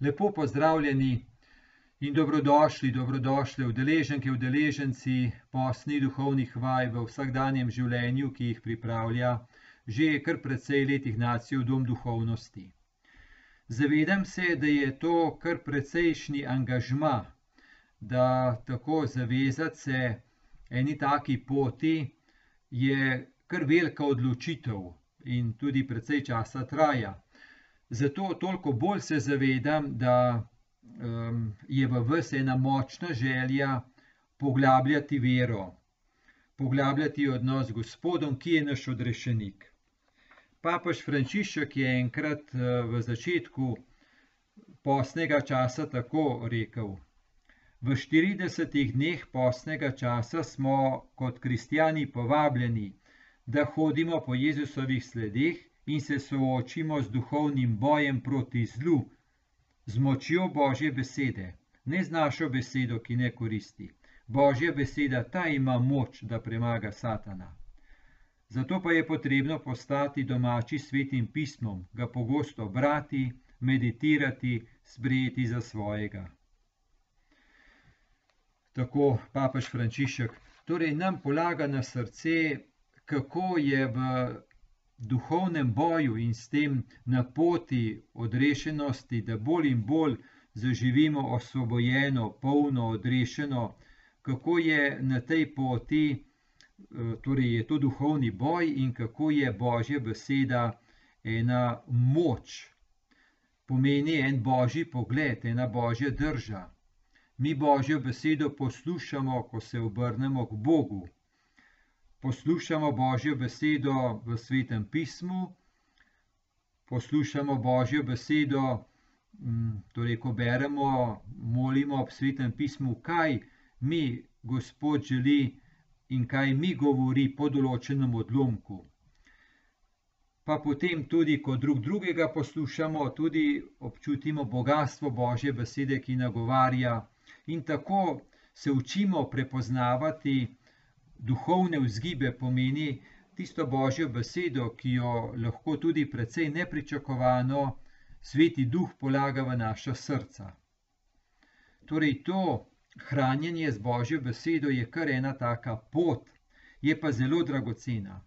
Lepo pozdravljeni in dobrodošli, dobrodošli udeleženke, udeleženci posni duhovnih vaj v vsakdanjem življenju, ki jih pripravlja že kar precej let Ignacijev dom duhovnosti. Zavedam se, da je to kar precejšnji angažma, da tako zavezati se eni taki poti je kar velika odločitev in tudi precej časa traja. Zato toliko bolj se zavedam, da um, je v vse ena močna želja poglabljati vero, poglabljati odnos z Gospodom, ki je naš odrešenik. Papež Frančišek je enkrat v začetku posnega časa tako rekel: V 40 dneh posnega časa smo kot kristijani povabljeni, da hodimo po Jezusovih sledeh in se soočimo z duhovnim bojem proti zlu, z močjo Božje besede, ne z našo besedo, ki ne koristi. Božja beseda, ta ima moč, da premaga Satana. Zato pa je potrebno postati domači svetim pismom, ga pogosto brati, meditirati, sprejeti za svojega. Tako papež Frančišek, torej nam polaga na srce, kako je v duhovnem boju in s tem na poti odrešenosti, da bolj in bolj zaživimo osvobojeno, polno, odrešeno, kako je na tej poti, eh, torej je to duhovni boj in kako je Božja beseda ena moč, pomeni en božji pogled, ena božja drža. Mi Božjo besedo poslušamo, ko se obrnemo k Bogu poslušamo Božjo besedo v svetem pismu, poslušamo Božjo besedo, mm, torej, ko beremo, molimo ob svetem pismu, kaj mi Gospod želi in kaj mi govori po določenem odlomku. Pa potem tudi, ko drug drugega poslušamo, tudi občutimo bogatstvo Božje besede, ki nagovarja, in tako se učimo prepoznavati duhovne vzgibe pomeni tisto božjo besedo, ki jo lahko tudi precej nepričakovano sveti duh polaga v naša srca. Torej, to hranjenje z božjo besedo je kar ena taka pot, je pa zelo dragocena.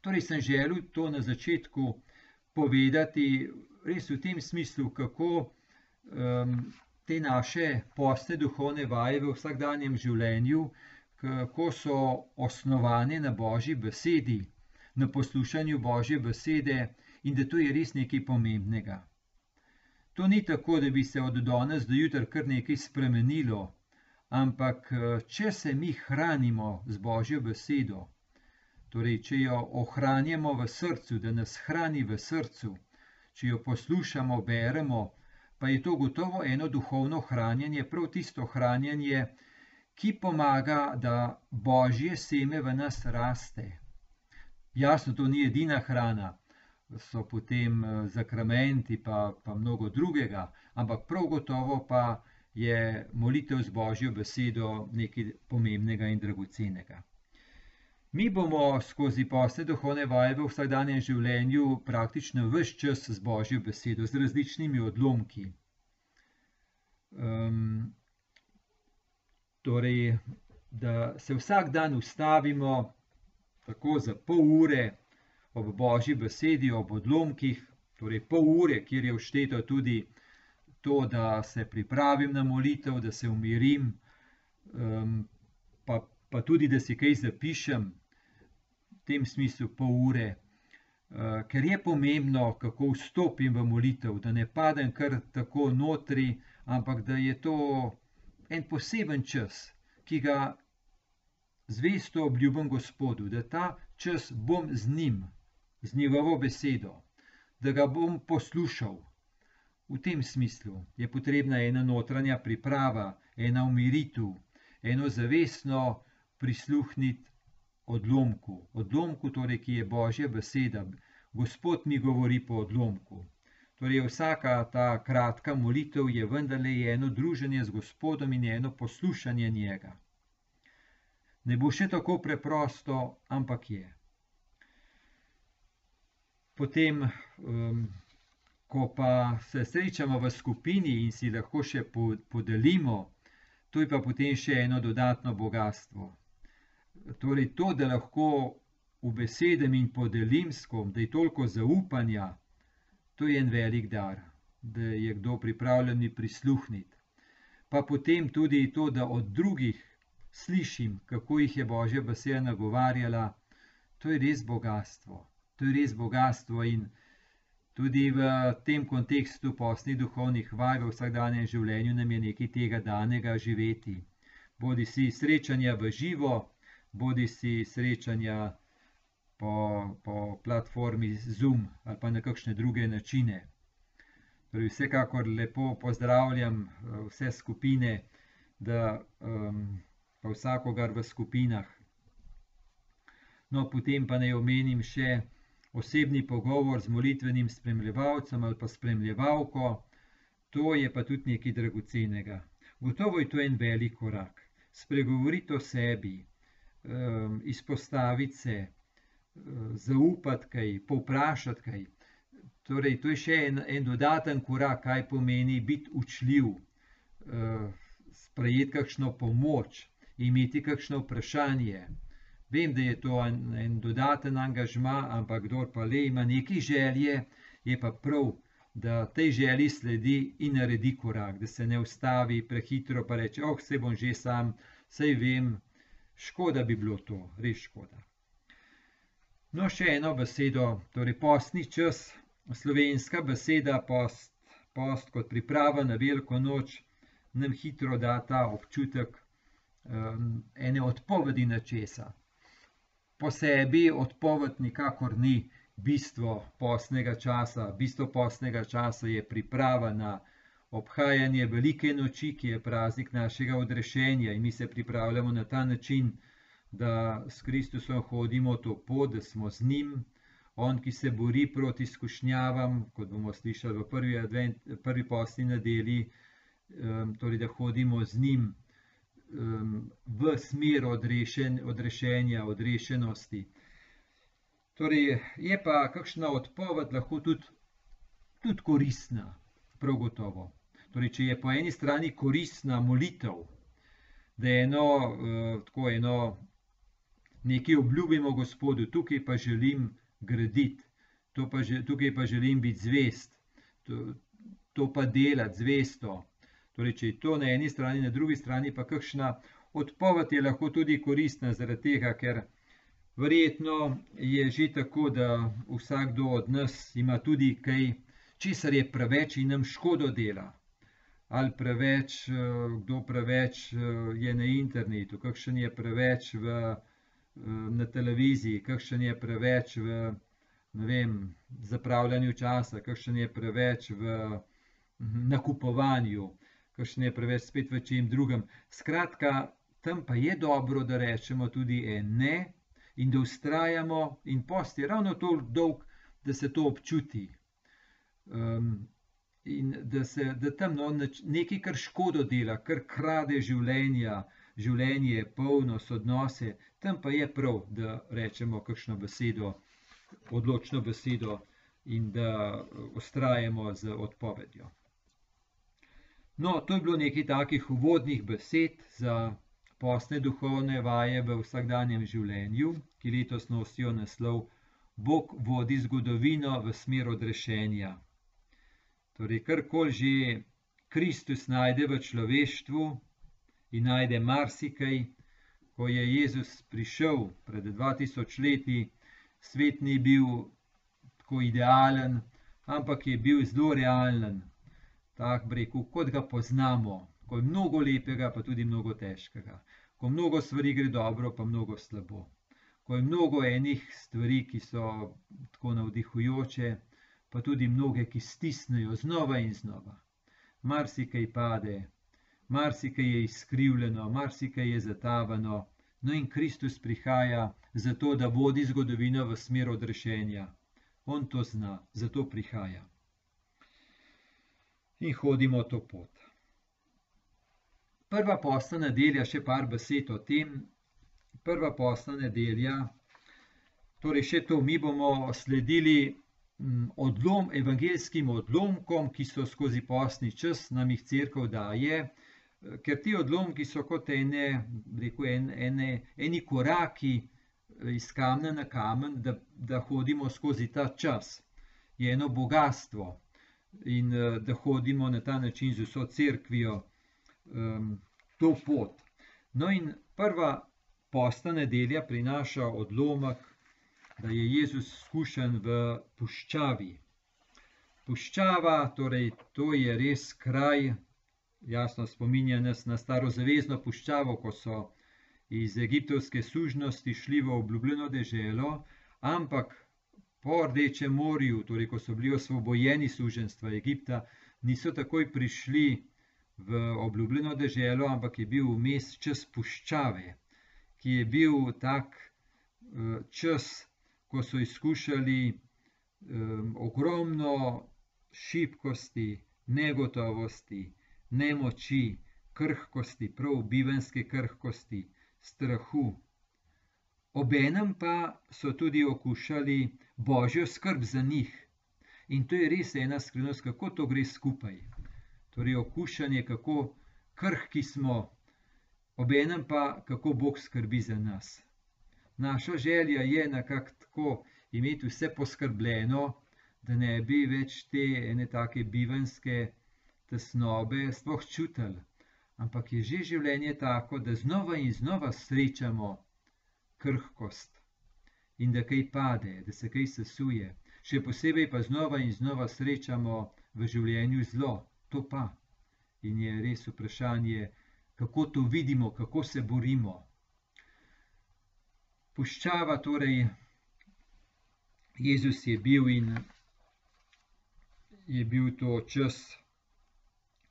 Torej, sem želel to na začetku povedati, res v tem smislu, kako um, te naše posne duhovne vaje v vsakdanjem življenju kako so osnovane na božji besedi, na poslušanju božje besede in da to je res nekaj pomembnega. To ni tako, da bi se od danes do jutra kar nekaj spremenilo, ampak če se mi hranimo z božjo besedo, torej če jo ohranjamo v srcu, da nas hrani v srcu, če jo poslušamo, beremo, pa je to gotovo eno duhovno hranjenje, prav tisto hranjenje, ki pomaga, da božje seme v nas raste. Jasno, to ni edina hrana, so potem eh, zakramenti, pa, pa mnogo drugega, ampak prav gotovo pa je molitev z božjo besedo nekaj pomembnega in dragocenega. Mi bomo skozi posne duhovne vaje v vsakdanjem življenju praktično vse čas z božjo besedo, z različnimi odlomki. Um, Torej, da se vsak dan ustavimo tako za pol ure ob božji besedi, ob odlomkih, torej pol ure, kjer je všteto tudi to, da se pripravim na molitev, da se umirim, um, pa, pa tudi, da si kaj zapišem, v tem smislu pol ure. Uh, ker je pomembno, kako vstopim v molitev, da ne padem kar tako notri, ampak da je to en poseben čas, ki ga zvesto obljubim Gospodu, da ta čas bom z njim, z njegovo besedo, da ga bom poslušal. V tem smislu je potrebna ena notranja priprava, ena umiritev, eno zavestno prisluhniti odlomku, odlomku, torej, ki je Božja beseda. Gospod mi govori po odlomku. Torej, vsaka ta kratka molitev je vendarle eno druženje z Gospodom in eno poslušanje njega. Ne bo še tako preprosto, ampak je. Potem, ko pa se srečamo v skupini in si lahko še podelimo, to je pa potem še eno dodatno bogatstvo. Torej, to, da lahko ubesedem in podelim s kom, da je toliko zaupanja, to je en velik dar, da je kdo pripravljen mi prisluhniti. Pa potem tudi to, da od drugih slišim, kako jih je Božja beseda nagovarjala, to je res bogatstvo. To je res bogatstvo in tudi v tem kontekstu posnih duhovnih vaj v vsakdanjem življenju nam je nekaj tega danega živeti. Bodi si srečanja v živo, bodi si srečanja po, po platformi Zoom ali pa na kakšne druge načine. Torej, vsekakor lepo pozdravljam eh, vse skupine, da um, pa vsakogar v skupinah. No, potem pa naj omenim še osebni pogovor z molitvenim spremljevalcem ali pa spremljevalko, to je pa tudi nekaj dragocenega. Gotovo je to en velik korak. Spregovoriti o sebi, um, izpostaviti se, zaupati kaj, povprašati kaj. Torej, to je še en, en dodaten korak, kaj pomeni biti učljiv, um, sprejeti kakšno pomoč, imeti kakšno vprašanje. Vem, da je to en, en dodaten angažma, ampak kdo pa le ima neki želje, je pa prav, da tej želji sledi in naredi korak, da se ne ustavi prehitro, pa reče: Oh, se bom že sam, sej vem, škoda bi bilo to, res škoda. No, še eno besedo, torej postni čas, slovenska beseda post, post kot priprava na veliko noč, nam hitro da ta občutek um, ene odpovedi na česa. Po sebi odpoved nikakor ni bistvo posnega časa. Bistvo posnega časa je priprava na obhajanje velike noči, ki je praznik našega odrešenja in mi se pripravljamo na ta način, da s Kristusom hodimo to pot, da smo z njim. On, ki se bori proti skušnjavam, kot bomo slišali v prvi, advent, prvi posni nedeli, um, torej da hodimo z njim um, v smer odrešen, odrešenja, odrešenosti. Torej, je pa kakšna odpoved lahko tudi, tudi koristna, prav gotovo. Torej, če je po eni strani koristna molitev, da je eno, uh, tako eno, nekaj obljubimo Gospodu, tukaj pa želim graditi, pa, tukaj pa želim biti zvest, to, to pa delati zvesto. Torej, če je to na eni strani, na drugi strani pa kakšna odpoved je lahko tudi koristna, zaradi tega, ker verjetno je že tako, da vsakdo od nas ima tudi kaj, česar je preveč in nam škodo dela. Ali preveč, kdo preveč je na internetu, kakšen je preveč v, na televiziji, kakšen je preveč v vem, zapravljanju časa, kakšen je preveč v nakupovanju kakšne preveč spet v čem drugem. Skratka, tam pa je dobro, da rečemo tudi ne in da ustrajamo, in post je ravno toliko dolg, da se to občuti. In da se da tam no, nekaj, kar škodo dela, kar krade življenja, življenje je polno odnose, tam pa je prav, da rečemo kakšno besedo, odločno besedo in da ustrajamo z odpovedjo. No, to je bilo nekaj takih uvodnih besed za posne duhovne vaje v vsakdanjem življenju, ki letos nosijo naslov Bog vodi zgodovino v smer odrešenja. Torej, karkoli že Kristus najde v človeštvu in najde marsikaj, ko je Jezus prišel pred 2000 leti, svet ni bil tako idealen, ampak je bil zelo realen. Tako rekel, kot ga poznamo, ko je mnogo lepega, pa tudi mnogo težkega, ko mnogo stvari gre dobro, pa mnogo slabo, ko je mnogo enih stvari, ki so tako navdihujoče, pa tudi mnoge, ki stisnejo znova in znova. Marsikaj pade, marsikaj je izkrivljeno, marsikaj je zatavano. No, in Kristus prihaja zato, da vodi zgodovino v smer odrešenja. On to zna, zato prihaja in hodimo to pot. Prva posla nedelja, še par besed o tem. Prva posla nedelja, torej še to, mi bomo sledili odlom, evangelskim odlomkom, ki so skozi posni čas nam jih crkva daje, ker ti odlomki so kot ene, rekel, en, ene, eni koraki iz kamna na kamen, da, da hodimo skozi ta čas. Je eno bogatstvo in da hodimo na ta način z vso crkvijo um, to pot. No, in prva posta nedelja prinaša odlomek da je Jezus skušen v puščavi. Puščava, torej to je res kraj, jasno spominja nas na starozavezno puščavo, ko so iz egiptovske sužnosti šli v obljubljeno deželo, ampak po Rdečem morju, torej ko so bili osvobojeni suženstva Egipta, niso takoj prišli v obljubljeno deželo, ampak je bil vmes čas puščave, ki je bil tak eh, čas, ko so izkušali um, ogromno šibkosti, negotovosti, nemoči, krhkosti, prav bivanske krhkosti, strahu. Obenem pa so tudi okušali božjo skrb za njih. In to je res ena skrivnost, kako to gre skupaj. Torej, okušanje, kako krhki smo, obenem pa kako Bog skrbi za nas. Naša želja je nekako imeti vse poskrbljeno, da ne bi več te ene take bivanske tesnobe sploh čutili. Ampak je že življenje tako, da znova in znova srečamo krhkost in da kaj pade, da se kaj sesuje. Še posebej pa znova in znova srečamo v življenju zlo, to pa. In je res vprašanje, kako to vidimo, kako se borimo puščava, torej Jezus je bil in je bil to čas,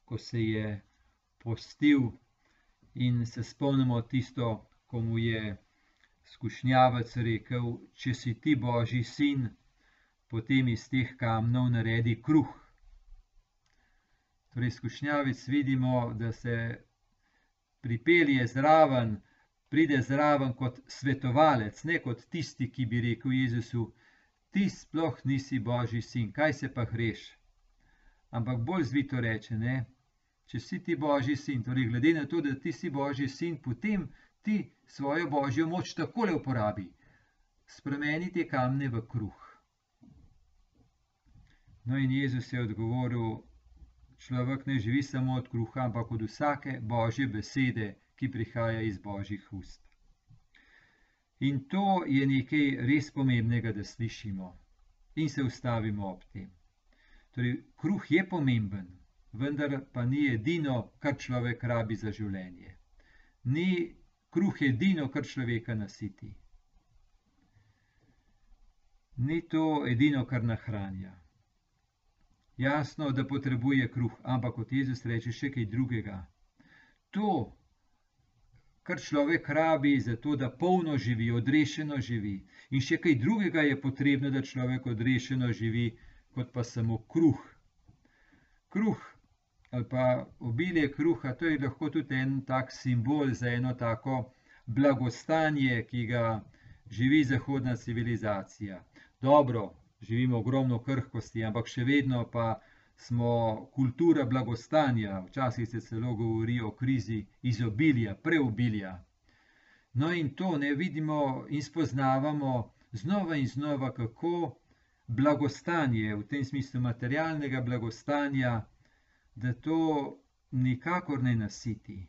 ko se je postil in se spomnimo tisto, ko mu je skušnjavac rekel, če si ti božji sin, potem iz teh kamnov naredi kruh. Torej, skušnjavec vidimo, da se pripelje zraven, pride zraven kot svetovalec, ne kot tisti, ki bi rekel Jezusu: Ti sploh nisi božji sin, kaj se pa greš. Ampak bolj zvito reče: ne? Če si ti božji sin, torej glede na to, da ti si božji sin, potem ti svojo božjo moč takole uporabi. Spremeni te kamne v kruh. No, in Jezus je odgovoril: Človek ne živi samo od kruha, ampak od vsake božje besede, ki prihaja iz božjih ust. In to je nekaj res pomembnega, da slišimo in se ustavimo ob tem. Torej, kruh je pomemben, vendar pa ni edino, kar človek rabi za življenje. Ni kruh edino, kar človeka nasiti. Ni to edino, kar nahranja. Jasno, da potrebuje kruh, ampak kot Jezus reče, še kaj drugega. To, kar človek rabi za to, da polno živi, odrešeno živi. In še kaj drugega je potrebno, da človek odrešeno živi, kot pa samo kruh. Kruh ali pa obilje kruha, to je lahko tudi en tak simbol za eno tako blagostanje, ki ga živi zahodna civilizacija. Dobro, živimo ogromno krhkosti, ampak še vedno pa smo kultura blagostanja, včasih se celo govori o krizi izobilja, preobilja. No, in to ne vidimo in spoznavamo znova in znova, kako blagostanje, v tem smislu materialnega blagostanja, da to nikakor ne nasiti.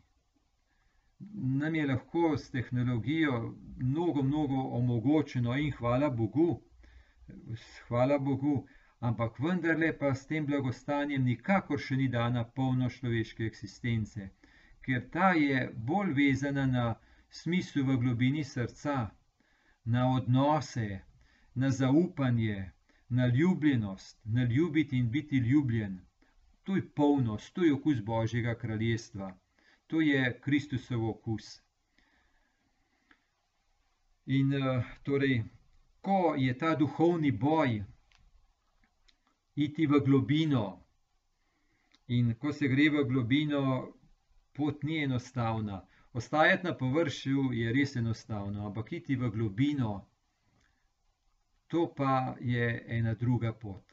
Nam je lahko s tehnologijo mnogo, mnogo omogočeno in hvala Bogu, hvala Bogu, ampak vendarle pa s tem blagostanjem nikakor še ni dana polno človeške eksistence, ker ta je bolj vezana na smislu v globini srca, na odnose, na zaupanje, na ljubljenost, na ljubiti in biti ljubljen. To je polnost, to je okus Božjega kraljestva, to je Kristusov okus. In uh, torej, ko je ta duhovni boj, iti v globino. In ko se gre v globino, pot ni enostavna. Ostajati na površju je res enostavno, ampak iti v globino, to pa je ena druga pot.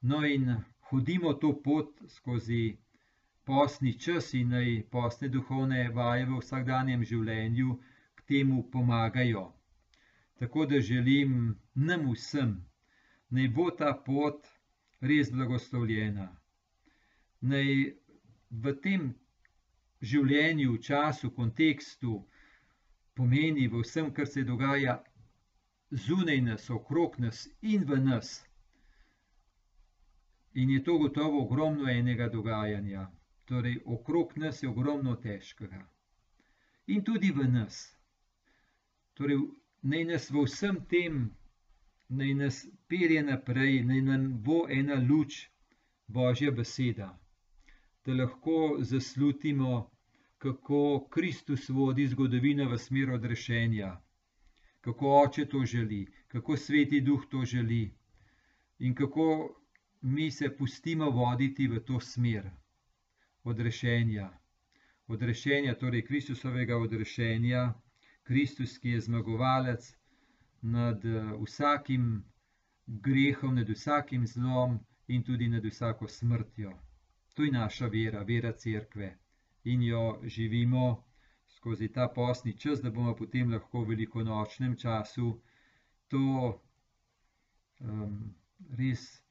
No, in hodimo to pot skozi posni čas in naj posne duhovne vaje v vsakdanjem življenju k temu pomagajo. Tako da želim nam vsem, naj bo ta pot res blagoslovljena. Naj v tem življenju, času, kontekstu pomeni v vsem, kar se dogaja zunaj nas, okrog nas in v nas. In je to gotovo ogromno enega dogajanja. Torej, okrog nas je ogromno težkega. In tudi v nas. Torej, naj nas v vsem tem, naj nas pelje naprej, naj nam bo ena luč, Božja beseda, da lahko zaslutimo, kako Kristus vodi zgodovino v smer odrešenja, kako oče to želi, kako sveti duh to želi in kako mi se pustimo voditi v to smer odrešenja. Odrešenja, torej Kristusovega odrešenja, Kristus, ki je zmagovalec nad eh, vsakim grehom, nad vsakim zlom in tudi nad vsako smrtjo. To je naša vera, vera cerkve in jo živimo skozi ta posni čas, da bomo potem lahko v veliko nočnem času to um, res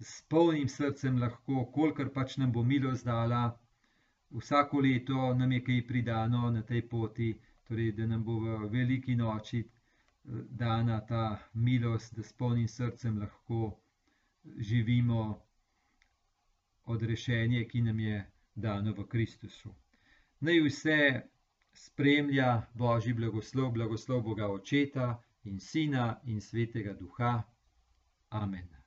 s polnim srcem lahko, kolikor pač nam bo milost dala, vsako leto nam je kaj pridano na tej poti, torej da nam bo v veliki noči eh, dana ta milost, da s polnim srcem lahko živimo odrešenje, ki nam je dano v Kristusu. Naj vse spremlja Božji blagoslov, blagoslov Boga Očeta in Sina in Svetega Duha. Amen.